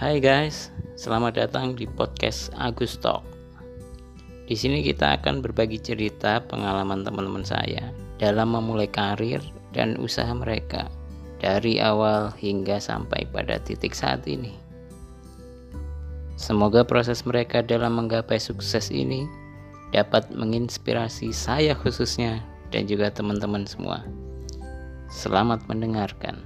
Hai guys, selamat datang di podcast Agus Talk. Di sini kita akan berbagi cerita pengalaman teman-teman saya dalam memulai karir dan usaha mereka dari awal hingga sampai pada titik saat ini. Semoga proses mereka dalam menggapai sukses ini dapat menginspirasi saya khususnya dan juga teman-teman semua. Selamat mendengarkan.